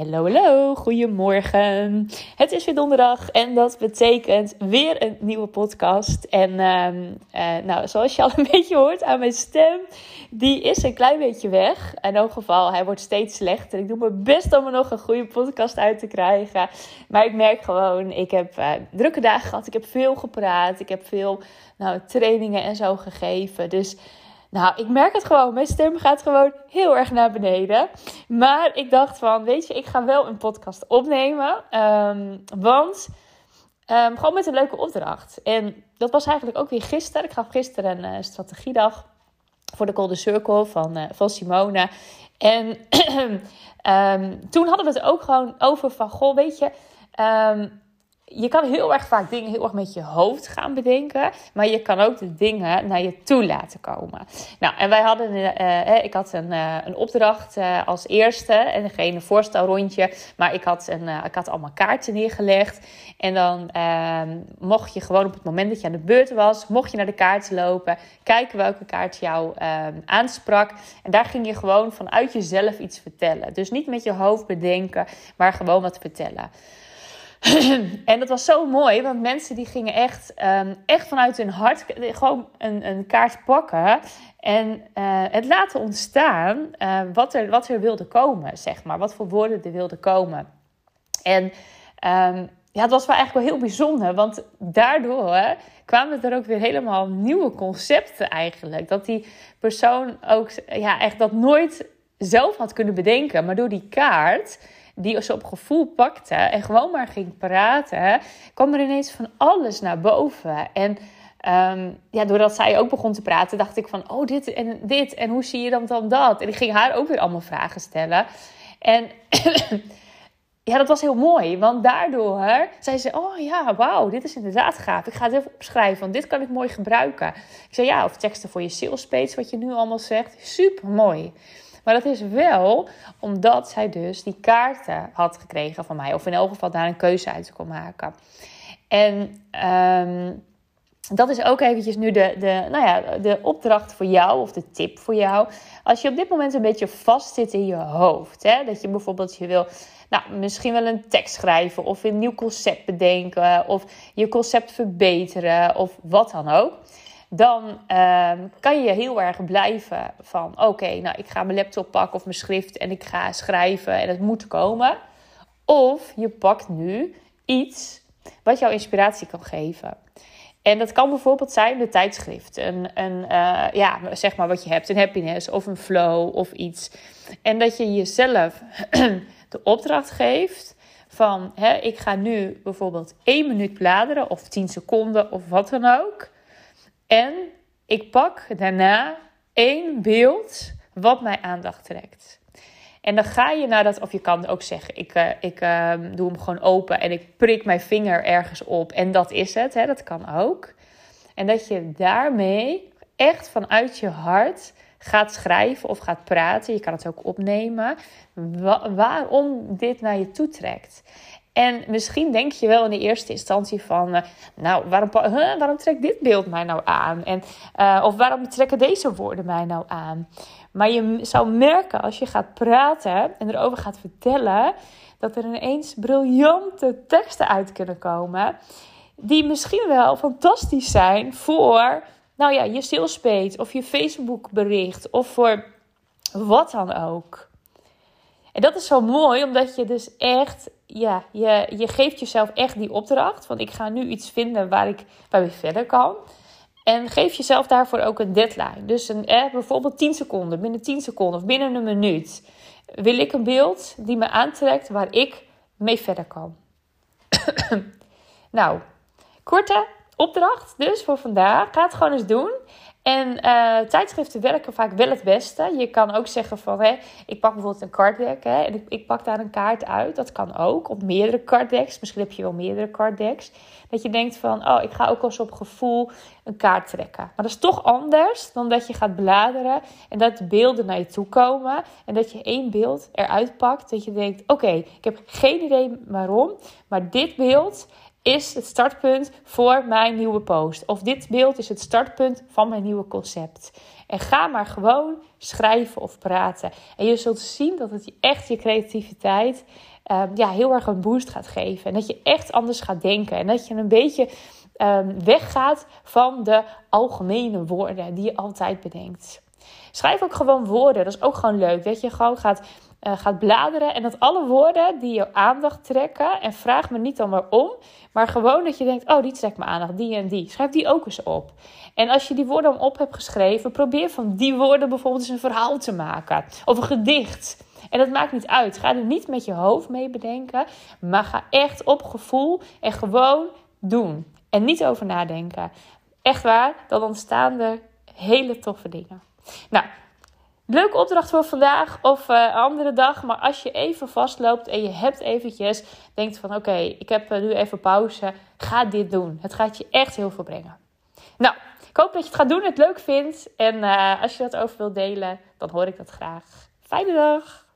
Hallo, hallo, goedemorgen. Het is weer donderdag en dat betekent weer een nieuwe podcast. En uh, uh, nou, zoals je al een beetje hoort aan mijn stem, die is een klein beetje weg. In elk geval, hij wordt steeds slechter. Ik doe mijn best om er nog een goede podcast uit te krijgen. Maar ik merk gewoon, ik heb uh, drukke dagen gehad. Ik heb veel gepraat. Ik heb veel nou, trainingen en zo gegeven. Dus nou, ik merk het gewoon. Mijn stem gaat gewoon heel erg naar beneden. Maar ik dacht van, weet je, ik ga wel een podcast opnemen. Um, want um, gewoon met een leuke opdracht. En dat was eigenlijk ook weer gisteren. Ik gaf gisteren een uh, strategiedag voor de Golden Circle van, uh, van Simone. En um, toen hadden we het ook gewoon over van, goh, weet je je kan heel erg vaak dingen heel erg met je hoofd gaan bedenken. Maar je kan ook de dingen naar je toe laten komen. Nou, en wij hadden, uh, ik had een, uh, een opdracht als eerste. En geen voorstelrondje. Maar ik had, een, ik had allemaal kaarten neergelegd. En dan ehm, mocht je gewoon op het moment dat je aan de beurt was. Mocht je naar de kaarten lopen. Kijken welke kaart jou ehm, aansprak. En daar ging je gewoon vanuit jezelf iets vertellen. Dus niet met je hoofd bedenken. Maar gewoon wat vertellen. En dat was zo mooi, want mensen die gingen echt, um, echt vanuit hun hart gewoon een, een kaart pakken. En uh, het laten ontstaan uh, wat, er, wat er wilde komen, zeg maar. Wat voor woorden er wilden komen. En um, ja, het was wel eigenlijk wel heel bijzonder, want daardoor kwamen er ook weer helemaal nieuwe concepten eigenlijk. Dat die persoon ook ja, echt dat nooit zelf had kunnen bedenken, maar door die kaart die ze op gevoel pakte en gewoon maar ging praten, kwam er ineens van alles naar boven. En um, ja, doordat zij ook begon te praten, dacht ik van, oh, dit en dit en hoe zie je dan dan dat? En ik ging haar ook weer allemaal vragen stellen. En ja, dat was heel mooi, want daardoor zei ze, oh ja, wauw, dit is inderdaad gaaf. Ik ga het even opschrijven, want dit kan ik mooi gebruiken. Ik zei, ja, of teksten voor je sales wat je nu allemaal zegt. Super mooi. Maar dat is wel omdat zij dus die kaarten had gekregen van mij. Of in elk geval daar een keuze uit kon maken. En um, dat is ook eventjes nu de, de, nou ja, de opdracht voor jou of de tip voor jou. Als je op dit moment een beetje vast zit in je hoofd. Hè, dat je bijvoorbeeld je wil nou, misschien wel een tekst schrijven of een nieuw concept bedenken of je concept verbeteren of wat dan ook dan uh, kan je heel erg blijven van: oké, nou ik ga mijn laptop pakken of mijn schrift en ik ga schrijven en het moet komen. Of je pakt nu iets wat jou inspiratie kan geven. En dat kan bijvoorbeeld zijn de tijdschrift. Een, een uh, ja, zeg maar wat je hebt, een happiness of een flow of iets. En dat je jezelf de opdracht geeft van: hè, ik ga nu bijvoorbeeld één minuut bladeren of 10 seconden of wat dan ook. En ik pak daarna één beeld wat mijn aandacht trekt. En dan ga je naar dat, of je kan ook zeggen, ik, uh, ik uh, doe hem gewoon open en ik prik mijn vinger ergens op en dat is het. Hè, dat kan ook. En dat je daarmee echt vanuit je hart gaat schrijven of gaat praten. Je kan het ook opnemen. Wa waarom dit naar je toe trekt. En misschien denk je wel in de eerste instantie van, uh, nou, waarom, huh, waarom trekt dit beeld mij nou aan? En, uh, of waarom trekken deze woorden mij nou aan? Maar je zou merken als je gaat praten en erover gaat vertellen, dat er ineens briljante teksten uit kunnen komen. Die misschien wel fantastisch zijn voor, nou ja, je salespage of je Facebook bericht of voor wat dan ook. En dat is zo mooi, omdat je dus echt, ja, je, je geeft jezelf echt die opdracht. Van ik ga nu iets vinden waar ik, waar ik verder kan. En geef jezelf daarvoor ook een deadline. Dus een, eh, bijvoorbeeld 10 seconden, binnen 10 seconden of binnen een minuut. Wil ik een beeld die me aantrekt waar ik mee verder kan. nou, korte opdracht dus voor vandaag. Ga het gewoon eens doen. En uh, tijdschriften werken vaak wel het beste. Je kan ook zeggen van, hè, ik pak bijvoorbeeld een carddeck hè, en ik, ik, pak daar een kaart uit. Dat kan ook. Of meerdere carddecks. Misschien heb je wel meerdere carddecks. Dat je denkt van, oh, ik ga ook eens op gevoel een kaart trekken. Maar dat is toch anders dan dat je gaat bladeren en dat de beelden naar je toe komen. En dat je één beeld eruit pakt. Dat je denkt, oké, ik heb geen idee waarom. Maar dit beeld is het startpunt voor mijn nieuwe post. Of dit beeld is het startpunt van mijn nieuwe concept. En ga maar gewoon schrijven of praten. En je zult zien dat het je echt je creativiteit um, ja, heel erg een boost gaat geven. En dat je echt anders gaat denken. En dat je een beetje um, weggaat van de algemene woorden die je altijd bedenkt. Schrijf ook gewoon woorden. Dat is ook gewoon leuk. Dat je gewoon gaat uh, gaat bladeren. En dat alle woorden die je aandacht trekken. En vraag me niet dan waarom. Maar gewoon dat je denkt: oh, die trekt me aandacht. Die en die. Schrijf die ook eens op. En als je die woorden op hebt geschreven. Probeer van die woorden bijvoorbeeld eens een verhaal te maken. Of een gedicht. En dat maakt niet uit. Ga er niet met je hoofd mee bedenken. Maar ga echt op gevoel en gewoon doen. En niet over nadenken. Echt waar, dan ontstaan er hele toffe dingen. Nou, Leuke opdracht voor vandaag of een andere dag. Maar als je even vastloopt en je hebt eventjes, denkt van oké, ik heb eh, nu even pauze. Ga dit doen. Het gaat je echt heel veel brengen. Nou, ik hoop dat je het gaat doen, het leuk vindt. En uh, als je dat over wilt delen, dan hoor ik dat graag. Fijne dag!